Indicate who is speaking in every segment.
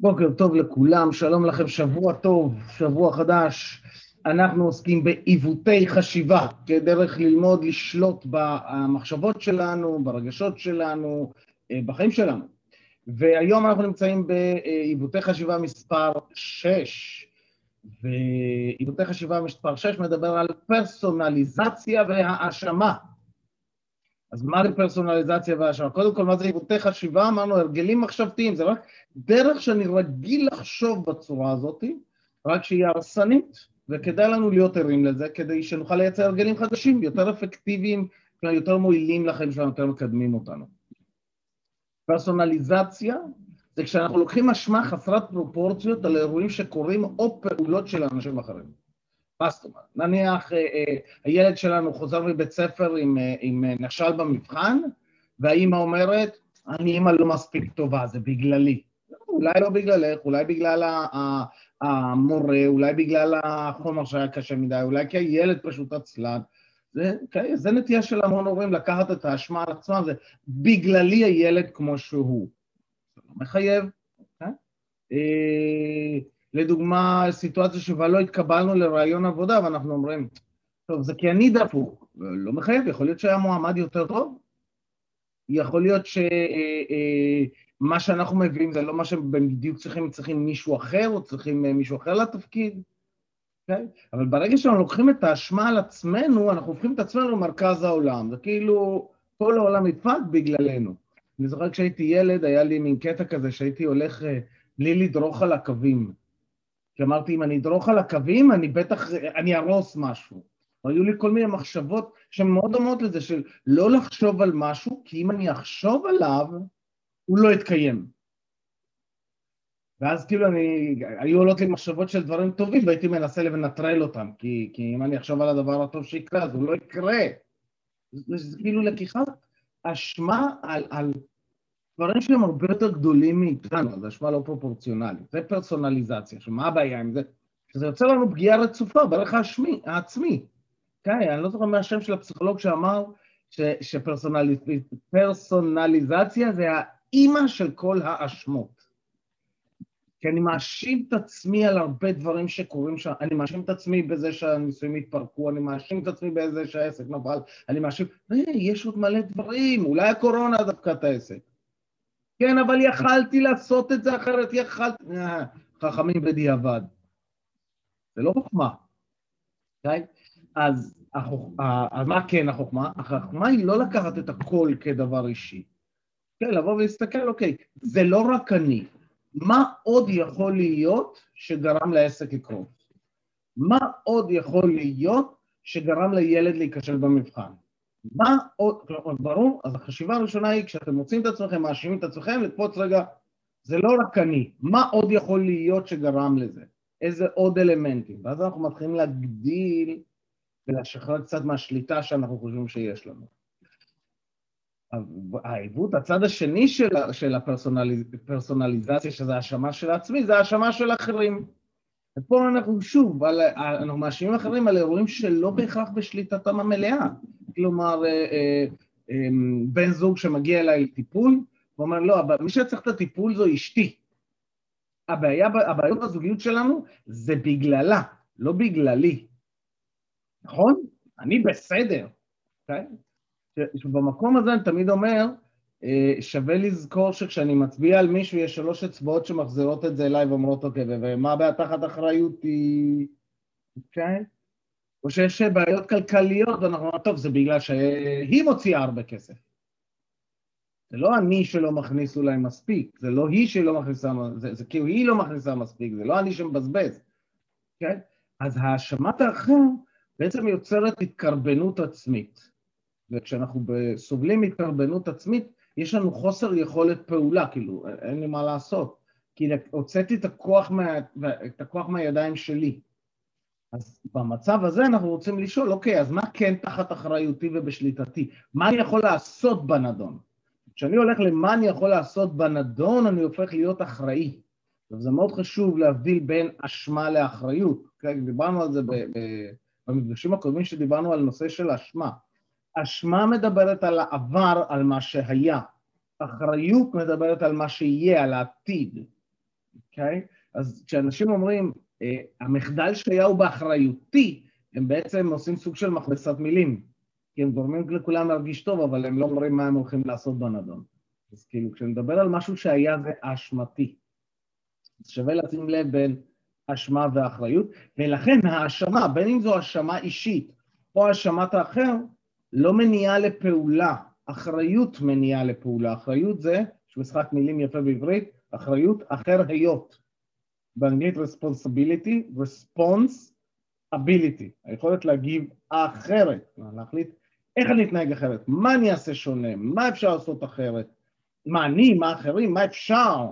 Speaker 1: בוקר טוב לכולם, שלום לכם, שבוע טוב, שבוע חדש. אנחנו עוסקים בעיוותי חשיבה, כדרך ללמוד לשלוט במחשבות שלנו, ברגשות שלנו, אה, בחיים שלנו. והיום אנחנו נמצאים בעיוותי חשיבה מספר 6, ועיוותי חשיבה מספר 6 מדבר על פרסונליזציה והאשמה. אז מה זה פרסונליזציה והאשמה? קודם כל, מה זה עיוותי חשיבה? אמרנו, הרגלים מחשבתיים, זה רק דרך שאני רגיל לחשוב בצורה הזאת, רק שהיא הרסנית, וכדאי לנו להיות ערים לזה, כדי שנוכל לייצר הרגלים חדשים, יותר אפקטיביים, יותר מועילים לחיים שלנו, יותר מקדמים אותנו. פרסונליזציה זה כשאנחנו לוקחים אשמה חסרת פרופורציות על אירועים שקורים או פעולות של אנשים אחרים. מה זאת אומרת? נניח אה, אה, הילד שלנו חוזר מבית ספר עם, אה, עם נכשל במבחן, והאימא אומרת, אני אימא לא מספיק טובה, זה בגללי. אולי לא בגללך, אולי בגלל המורה, אולי בגלל החומר שהיה קשה מדי, אולי כי הילד פשוט עצלן. זה, כן, זה נטייה של המון הורים לקחת את האשמה על עצמם, זה בגללי הילד כמו שהוא. זה לא מחייב, כן? לדוגמה, סיטואציה שבה לא התקבלנו לרעיון עבודה ואנחנו אומרים, טוב, זה כי אני דפוק. לא מחייב, יכול להיות שהיה מועמד יותר טוב. יכול להיות שמה אה, אה, שאנחנו מביאים זה לא מה שהם בדיוק צריכים, צריכים מישהו אחר או צריכים אה, מישהו אחר לתפקיד. אוקיי? אבל ברגע שאנחנו לוקחים את האשמה על עצמנו, אנחנו הופכים את עצמנו למרכז העולם. זה כאילו, כל העולם נדפק בגללנו. אני זוכר כשהייתי ילד, היה לי מין קטע כזה שהייתי הולך בלי לדרוך על הקווים. כי אמרתי, אם אני אדרוך על הקווים, אני בטח, אני ארוס משהו. היו לי כל מיני מחשבות שהן מאוד דומות לזה, של לא לחשוב על משהו, כי אם אני אחשוב עליו, הוא לא יתקיים. ואז כאילו אני, היו עולות לי מחשבות של דברים טובים, והייתי מנסה לנטרל אותם, כי, כי אם אני אחשוב על הדבר הטוב שיקרה, אז הוא לא יקרה. זה, כאילו לקיחת אשמה על, על דברים שהם הרבה יותר גדולים מאיתנו, זה השפעה לא פרופורציונלית, זה פרסונליזציה, שמה הבעיה עם זה? שזה יוצר לנו פגיעה רצופה בערך העצמי, העצמי. כן, אני לא זוכר מהשם של הפסיכולוג שאמר שפרסונליזציה זה האימא של כל האשמות. כי אני מאשים את עצמי על הרבה דברים שקורים שם, אני מאשים את עצמי בזה שהנישואים התפרקו, אני מאשים את עצמי בזה שהעסק נפל, אני מאשים, יש עוד מלא דברים, אולי הקורונה דווקא את העסק. כן, אבל יכלתי לעשות את זה אחרת, יכלתי... אה, חכמים בדיעבד. זה לא חוכמה, אוקיי? אז, אז מה כן החוכמה? החוכמה היא לא לקחת את הכל כדבר אישי. כן, לבוא ולהסתכל, אוקיי, זה לא רק אני. מה עוד יכול להיות שגרם לעסק לקרות? מה עוד יכול להיות שגרם לילד להיכשל במבחן? מה עוד, ברור, אז החשיבה הראשונה היא כשאתם מוצאים את עצמכם, מאשימים את עצמכם, לקפוץ רגע, זה לא רק אני, מה עוד יכול להיות שגרם לזה? איזה עוד אלמנטים? ואז אנחנו מתחילים להגדיל ולשחרר קצת מהשליטה שאנחנו חושבים שיש לנו. העיוות, הצד השני של, של הפרסונליזציה, שזה האשמה של עצמי, זה האשמה של אחרים. ופה אנחנו שוב, על, אנחנו מאשימים אחרים על אירועים שלא בהכרח בשליטתם המלאה. כלומר, אה, אה, אמ, בן זוג שמגיע אליי לטיפול, ואומר, לא, מי שצריך את הטיפול זו אשתי. הבעיה, הבעיות בזוגיות שלנו זה בגללה, לא בגללי. נכון? אני בסדר, אוקיי? Okay? במקום הזה אני תמיד אומר, אה, שווה לזכור שכשאני מצביע על מישהו, יש שלוש אצבעות שמחזירות את זה אליי ואומרות, אוקיי, ומה הבעיה תחת אחריותי, אוקיי? Okay? או שיש בעיות כלכליות, ואנחנו אומרים, טוב, זה בגלל שהיא מוציאה הרבה כסף. זה לא אני שלא מכניס אולי מספיק, זה לא היא שלא מכניסה, זה, זה כאילו היא לא מכניסה מספיק, זה לא אני שמבזבז, כן? אז האשמת האחר בעצם יוצרת התקרבנות עצמית. וכשאנחנו סובלים מהתקרבנות עצמית, יש לנו חוסר יכולת פעולה, כאילו, אין לי מה לעשות. כי הוצאתי את הכוח, מה, את הכוח מהידיים שלי. אז במצב הזה אנחנו רוצים לשאול, אוקיי, אז מה כן תחת אחריותי ובשליטתי? מה אני יכול לעשות בנדון? כשאני הולך למה אני יכול לעשות בנדון, אני הופך להיות אחראי. וזה מאוד חשוב להבדיל בין אשמה לאחריות. כן, דיברנו על זה במפגשים הקודמים שדיברנו על נושא של אשמה. אשמה מדברת על העבר, על מה שהיה. אחריות מדברת על מה שיהיה, על העתיד. אוקיי? Okay? אז כשאנשים אומרים, המחדל שהיה הוא באחריותי, הם בעצם עושים סוג של מכבסת מילים, כי הם גורמים לכולם להרגיש טוב, אבל הם לא אומרים מה הם הולכים לעשות בנדון. אז כאילו, כשנדבר על משהו שהיה זה אשמתי, אז שווה לשים לב בין אשמה ואחריות, ולכן האשמה, בין אם זו אשמה אישית או האשמת האחר, לא מניעה לפעולה, אחריות מניעה לפעולה. אחריות זה, יש משחק מילים יפה בעברית, אחריות אחר היות. באנגלית responsibility, response ability, היכולת להגיב אחרת, להחליט איך אני אתנהג אחרת, מה אני אעשה שונה, מה אפשר לעשות אחרת, מה אני, מה אחרים, מה אפשר.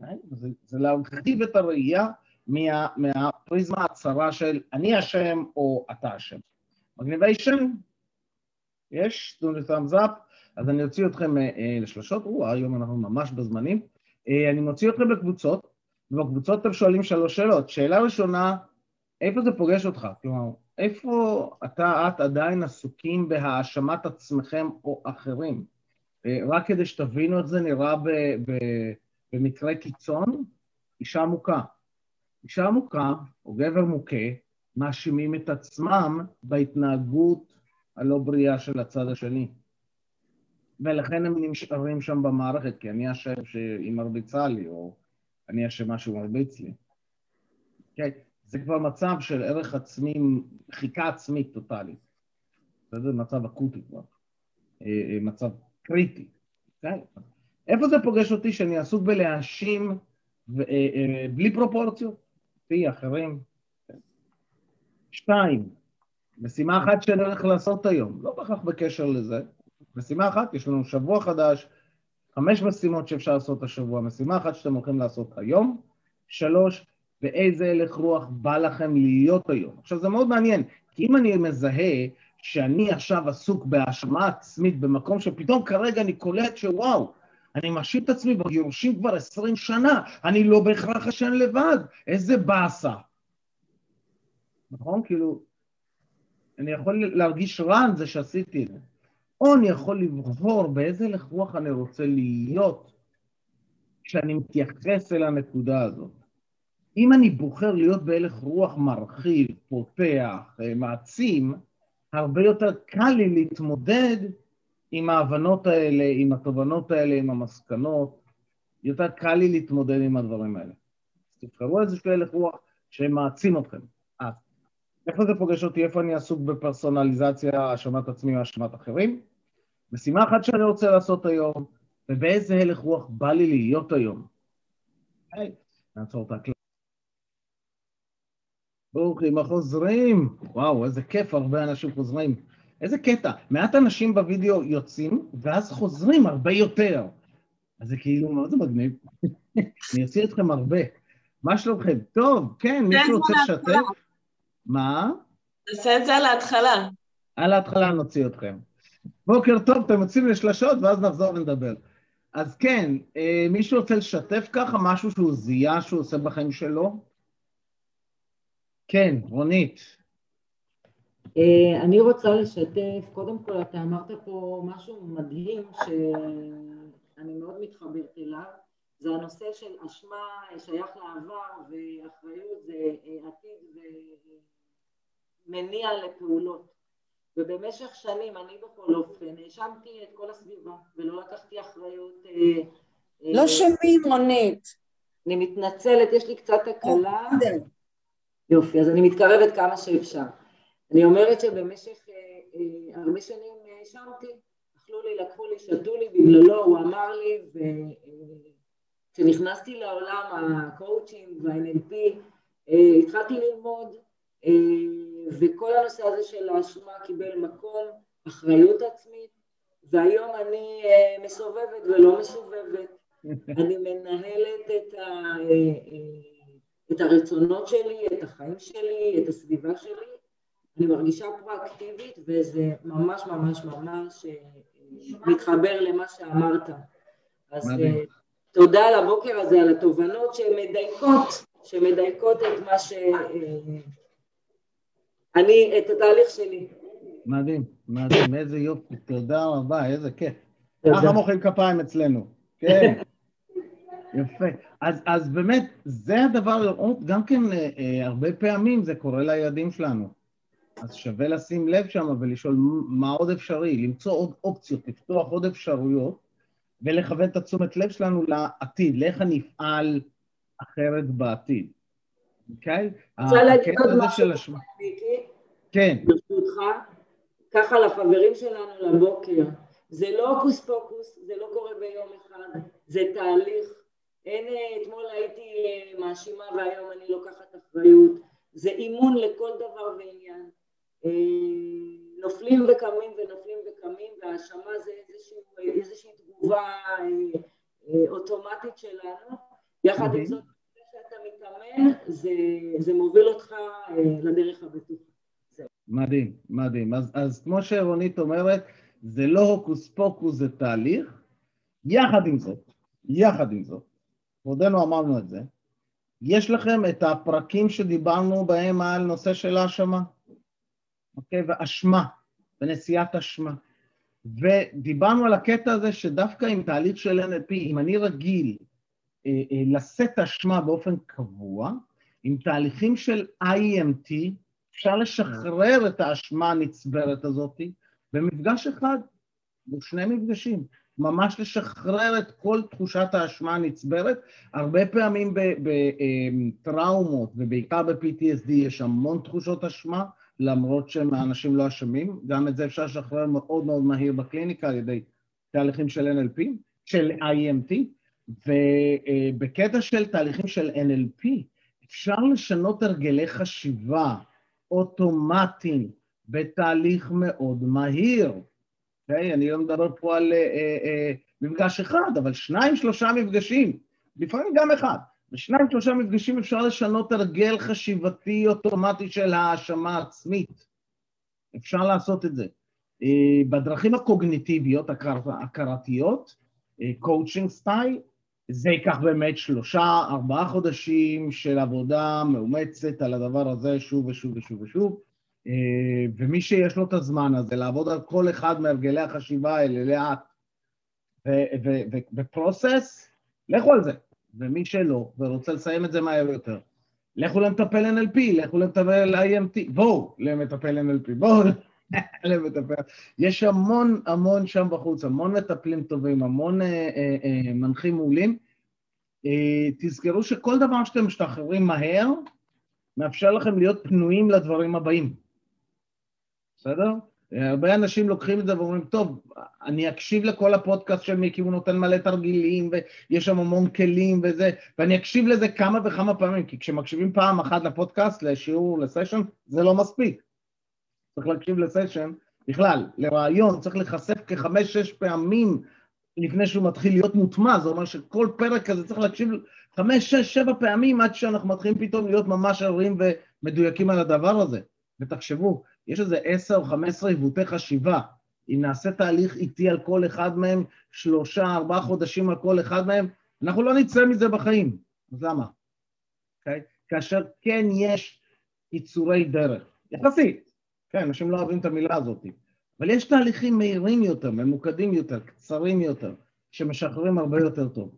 Speaker 1: אוקיי? זה, זה להרחיב את הראייה מה, מהפריזמה הצרה של אני אשם או אתה אשם. מגניבי שם? יש? תנו לי thumbs up. אז אני אוציא אתכם אה, אה, לשלושות, או, היום אנחנו ממש בזמנים. אה, אני מוציא אתכם לקבוצות, ובקבוצות אתם שואלים שלוש שאלות. שאלה ראשונה, איפה זה פוגש אותך? כלומר, איפה אתה, את עדיין עסוקים בהאשמת עצמכם או אחרים? רק כדי שתבינו את זה, נראה ב, ב, במקרה קיצון, אישה מוכה. אישה מוכה, או גבר מוכה, מאשימים את עצמם בהתנהגות הלא בריאה של הצד השני. ולכן הם נשארים שם במערכת, כי אני אשם שהיא מרביצה לי, או אני אשמה שהוא מרביץ לי. Okay? כן, זה כבר מצב של ערך עצמי, חיכה עצמית טוטאלית. זה מצב אקוטי כבר, אה, אה, מצב קריטי. Okay? כן? איפה זה פוגש אותי שאני עסוק בלהאשים אה, בלי פרופורציות? אותי, אחרים. שתיים, משימה אחת שאני הולך לעשות היום, לא בהכרח בקשר לזה, משימה אחת, יש לנו שבוע חדש, חמש משימות שאפשר לעשות השבוע, משימה אחת שאתם הולכים לעשות היום, שלוש, באיזה הלך רוח בא לכם להיות היום. עכשיו זה מאוד מעניין, כי אם אני מזהה שאני עכשיו עסוק בהאשמה עצמית במקום שפתאום כרגע אני קולט שוואו, אני מאשים את עצמי בגירושים כבר עשרים שנה, אני לא בהכרח אשן לבד, איזה באסה. נכון? כאילו, אני יכול להרגיש רע על זה שעשיתי את זה. או אני יכול לבחור באיזה הלך רוח אני רוצה להיות כשאני מתייחס אל הנקודה הזאת. אם אני בוחר להיות בהלך רוח מרחיב, פותח, אה, מעצים, הרבה יותר קל לי להתמודד עם ההבנות האלה, עם התובנות האלה, עם המסקנות. יותר קל לי להתמודד עם הדברים האלה. אז תבחרו איזשהו הלך רוח שמעצים אתכם. איפה זה פוגש אותי? איפה אני עסוק בפרסונליזציה, האשמת עצמי או האשמת אחרים? משימה אחת שאני רוצה לעשות היום, ובאיזה הלך רוח בא לי להיות היום. היי, נעצור את ההקלטה. ברוכים החוזרים. וואו, איזה כיף, הרבה אנשים חוזרים. איזה קטע. מעט אנשים בווידאו יוצאים, ואז חוזרים הרבה יותר. אז זה כאילו מאוד מגניב. אני אוציא אתכם הרבה. מה שלומכם? טוב, כן, מישהו רוצה לשתף? מה?
Speaker 2: נעשה את זה על ההתחלה.
Speaker 1: על ההתחלה נוציא אתכם. בוקר טוב, אתם יוצאים לשלשות, ואז נחזור ונדבר. אז כן, אה, מישהו רוצה לשתף ככה משהו שהוא זיהה שהוא עושה בחיים שלו? כן, רונית.
Speaker 3: אה, אני רוצה לשתף, קודם כל אתה אמרת פה משהו מדהים שאני מאוד מתחברת אליו, זה הנושא של אשמה שייך לעבר ואחריות זה אה, עתיד ומניע לפעולות. ובמשך שנים אני בכל אופן האשמתי את כל הסביבה ולא לקחתי אחריות. אה,
Speaker 2: לא שומעים רונית.
Speaker 3: אני מתנצלת, יש לי קצת הקלה. יופי, אז אני מתקרבת כמה שאפשר. אני אומרת שבמשך אה, אה, הרבה שנים האשמתי, אכלו לי, לקחו לי, שתו לי, בגללו הוא אמר לי, וכשנכנסתי לעולם הקואוצ'ינג וה-NLP, אה, התחלתי ללמוד, אה, וכל הנושא הזה של האשמה קיבל מקום, אחריות עצמית, והיום אני אה, מסובבת ולא מסובבת, אני מנהלת את, ה, את הרצונות שלי, את החיים שלי, את הסביבה שלי, אני מרגישה פרואקטיבית וזה ממש ממש ממש מתחבר למה שאמרת. אז מדהים. תודה על הבוקר הזה, על התובנות שמדייקות, שמדייקות את מה ש... אני, את התהליך שלי.
Speaker 1: מדהים, מדהים, איזה יופי, תודה רבה, איזה כיף. ככה מוחאים כפיים אצלנו, כן. יפה. אז, אז באמת, זה הדבר לראות, גם כן אה, אה, הרבה פעמים זה קורה לילדים שלנו. אז שווה לשים לב שם ולשאול מה עוד אפשרי, למצוא עוד אופציות, לפתוח עוד אפשרויות, ולכוון את התשומת לב שלנו לעתיד, לאיך אני אפעל אחרת בעתיד. אוקיי?
Speaker 3: רוצה להגיד עוד משהו, מיקי?
Speaker 1: כן.
Speaker 3: ברשותך, ככה לחברים שלנו לבוקר. זה לא הוקוס פוקוס, זה לא קורה ביום אחד, זה תהליך. אין, אה, אתמול הייתי אה, מאשימה והיום אני לוקחת אחריות. זה אימון לכל דבר ועניין. אה, נופלים וקמים ונופלים וקמים, והאשמה זה איזושהי, איזושהי תגובה אוטומטית שלנו. יחד עם זאת, כשאתה מתאמן, זה, זה מוביל אותך לדרך הבטוחה.
Speaker 1: מדהים, מדהים. אז, אז כמו שרונית אומרת, זה לא הוקוס פוקוס, זה תהליך. יחד עם זאת, יחד עם זאת, כבודנו אמרנו את זה, יש לכם את הפרקים שדיברנו בהם על נושא של האשמה, אוקיי? ואשמה, ונשיאת אשמה. ודיברנו על הקטע הזה שדווקא עם תהליך של NLP, אם אני רגיל אה, אה, לשאת אשמה באופן קבוע, עם תהליכים של IMT, אפשר לשחרר את האשמה הנצברת הזאת במפגש אחד, בשני מפגשים. ממש לשחרר את כל תחושת האשמה הנצברת. הרבה פעמים בטראומות, ובעיקר ב-PTSD, יש המון תחושות אשמה, למרות שהאנשים לא אשמים. גם את זה אפשר לשחרר מאוד מאוד מהיר בקליניקה על ידי תהליכים של NLP, של IMT, ובקטע של תהליכים של NLP, אפשר לשנות הרגלי חשיבה אוטומטיים בתהליך מאוד מהיר. Okay, אוקיי? אני לא מדבר פה על uh, uh, מפגש אחד, אבל שניים, שלושה מפגשים, לפעמים גם אחד. בשניים, שלושה מפגשים אפשר לשנות הרגל חשיבתי אוטומטי של האשמה עצמית. אפשר לעשות את זה. בדרכים הקוגניטיביות, הכרתיות, coaching style, זה ייקח באמת שלושה, ארבעה חודשים של עבודה מאומצת על הדבר הזה שוב ושוב ושוב ושוב. אה, ומי שיש לו את הזמן הזה לעבוד על כל אחד מהרגלי החשיבה האלה לאט ו process, לכו על זה. ומי שלא ורוצה לסיים את זה מהר יותר, לכו למטפל NLP, לכו למטפל IMT, בואו למטפל NLP, בואו יש המון המון שם בחוץ, המון מטפלים טובים, המון אה, אה, אה, מנחים מעולים. אה, תזכרו שכל דבר שאתם משתחררים מהר, מאפשר לכם להיות פנויים לדברים הבאים. בסדר? הרבה אנשים לוקחים את זה ואומרים, טוב, אני אקשיב לכל הפודקאסט של מיקי, הוא נותן מלא תרגילים, ויש שם המון כלים וזה, ואני אקשיב לזה כמה וכמה פעמים, כי כשמקשיבים פעם אחת לפודקאסט, לשיעור, לסשן, זה לא מספיק. צריך להקשיב לסשן, בכלל, לרעיון, צריך להיחשף כחמש-שש פעמים לפני שהוא מתחיל להיות מוטמע, זה אומר שכל פרק כזה צריך להקשיב חמש, שש, שבע פעמים עד שאנחנו מתחילים פתאום להיות ממש ערים ומדויקים על הדבר הזה. ותחשבו, יש איזה עשר או חמש עשרה עיוותי חשיבה. אם נעשה תהליך איטי על כל אחד מהם, שלושה, ארבעה חודשים על כל אחד מהם, אנחנו לא נצא מזה בחיים. אז למה? Okay? אוקיי? כאשר כן יש קיצורי דרך, יחסית. כן, אנשים לא אוהבים את המילה הזאת. אבל יש תהליכים מהירים יותר, ממוקדים יותר, קצרים יותר, שמשחררים הרבה יותר טוב.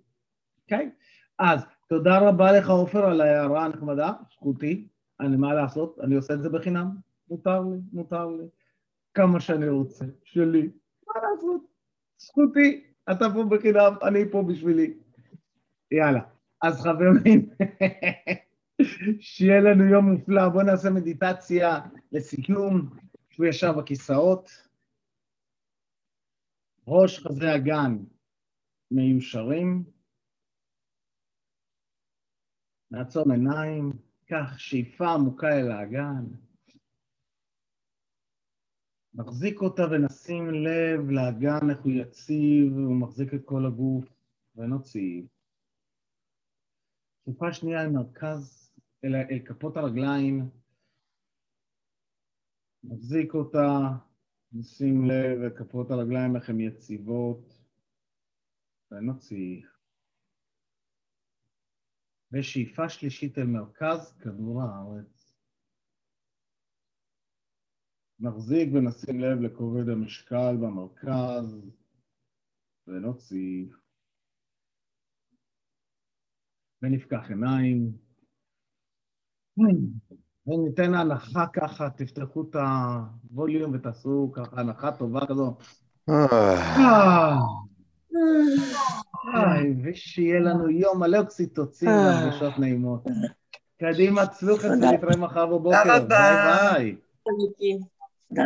Speaker 1: אוקיי? Okay? אז תודה רבה לך, עופר, על ההערה הנחמדה, זכותי. אני, מה לעשות? אני עושה את זה בחינם. מותר לי, מותר לי. כמה שאני רוצה, שלי. מה לעשות? זכותי, אתה פה בחינם, אני פה בשבילי. יאללה. אז חברים, שיהיה לנו יום מופלא. בואו נעשה מדיטציה לסיכום. שבו ישר בכיסאות. ראש חזה אגן מיושרים. נעצום עיניים, קח שאיפה עמוקה אל האגן. נחזיק אותה ונשים לב לאגן איך הוא יציב, הוא מחזיק את כל הגוף, ונוציא. שאיפה שנייה אל מרכז, אל, אל כפות הרגליים. נחזיק אותה, נשים לב אל כפות הרגליים איך הן יציבות, ונוציא. ושאיפה שלישית אל מרכז כדור הארץ. נחזיק ונשים לב לכובד המשקל במרכז ונוציא. ונפקח עיניים. וניתן הנחה ככה, תפתחו את הווליום ותעשו ככה הנחה טובה כזו. אה, איי, ושיהיה לנו יום מלא אוקסיטוצין והרגשות נעימות. קדימה, צלוחת ונתראה מחר בבוקר. ביי ביי.
Speaker 2: תודה.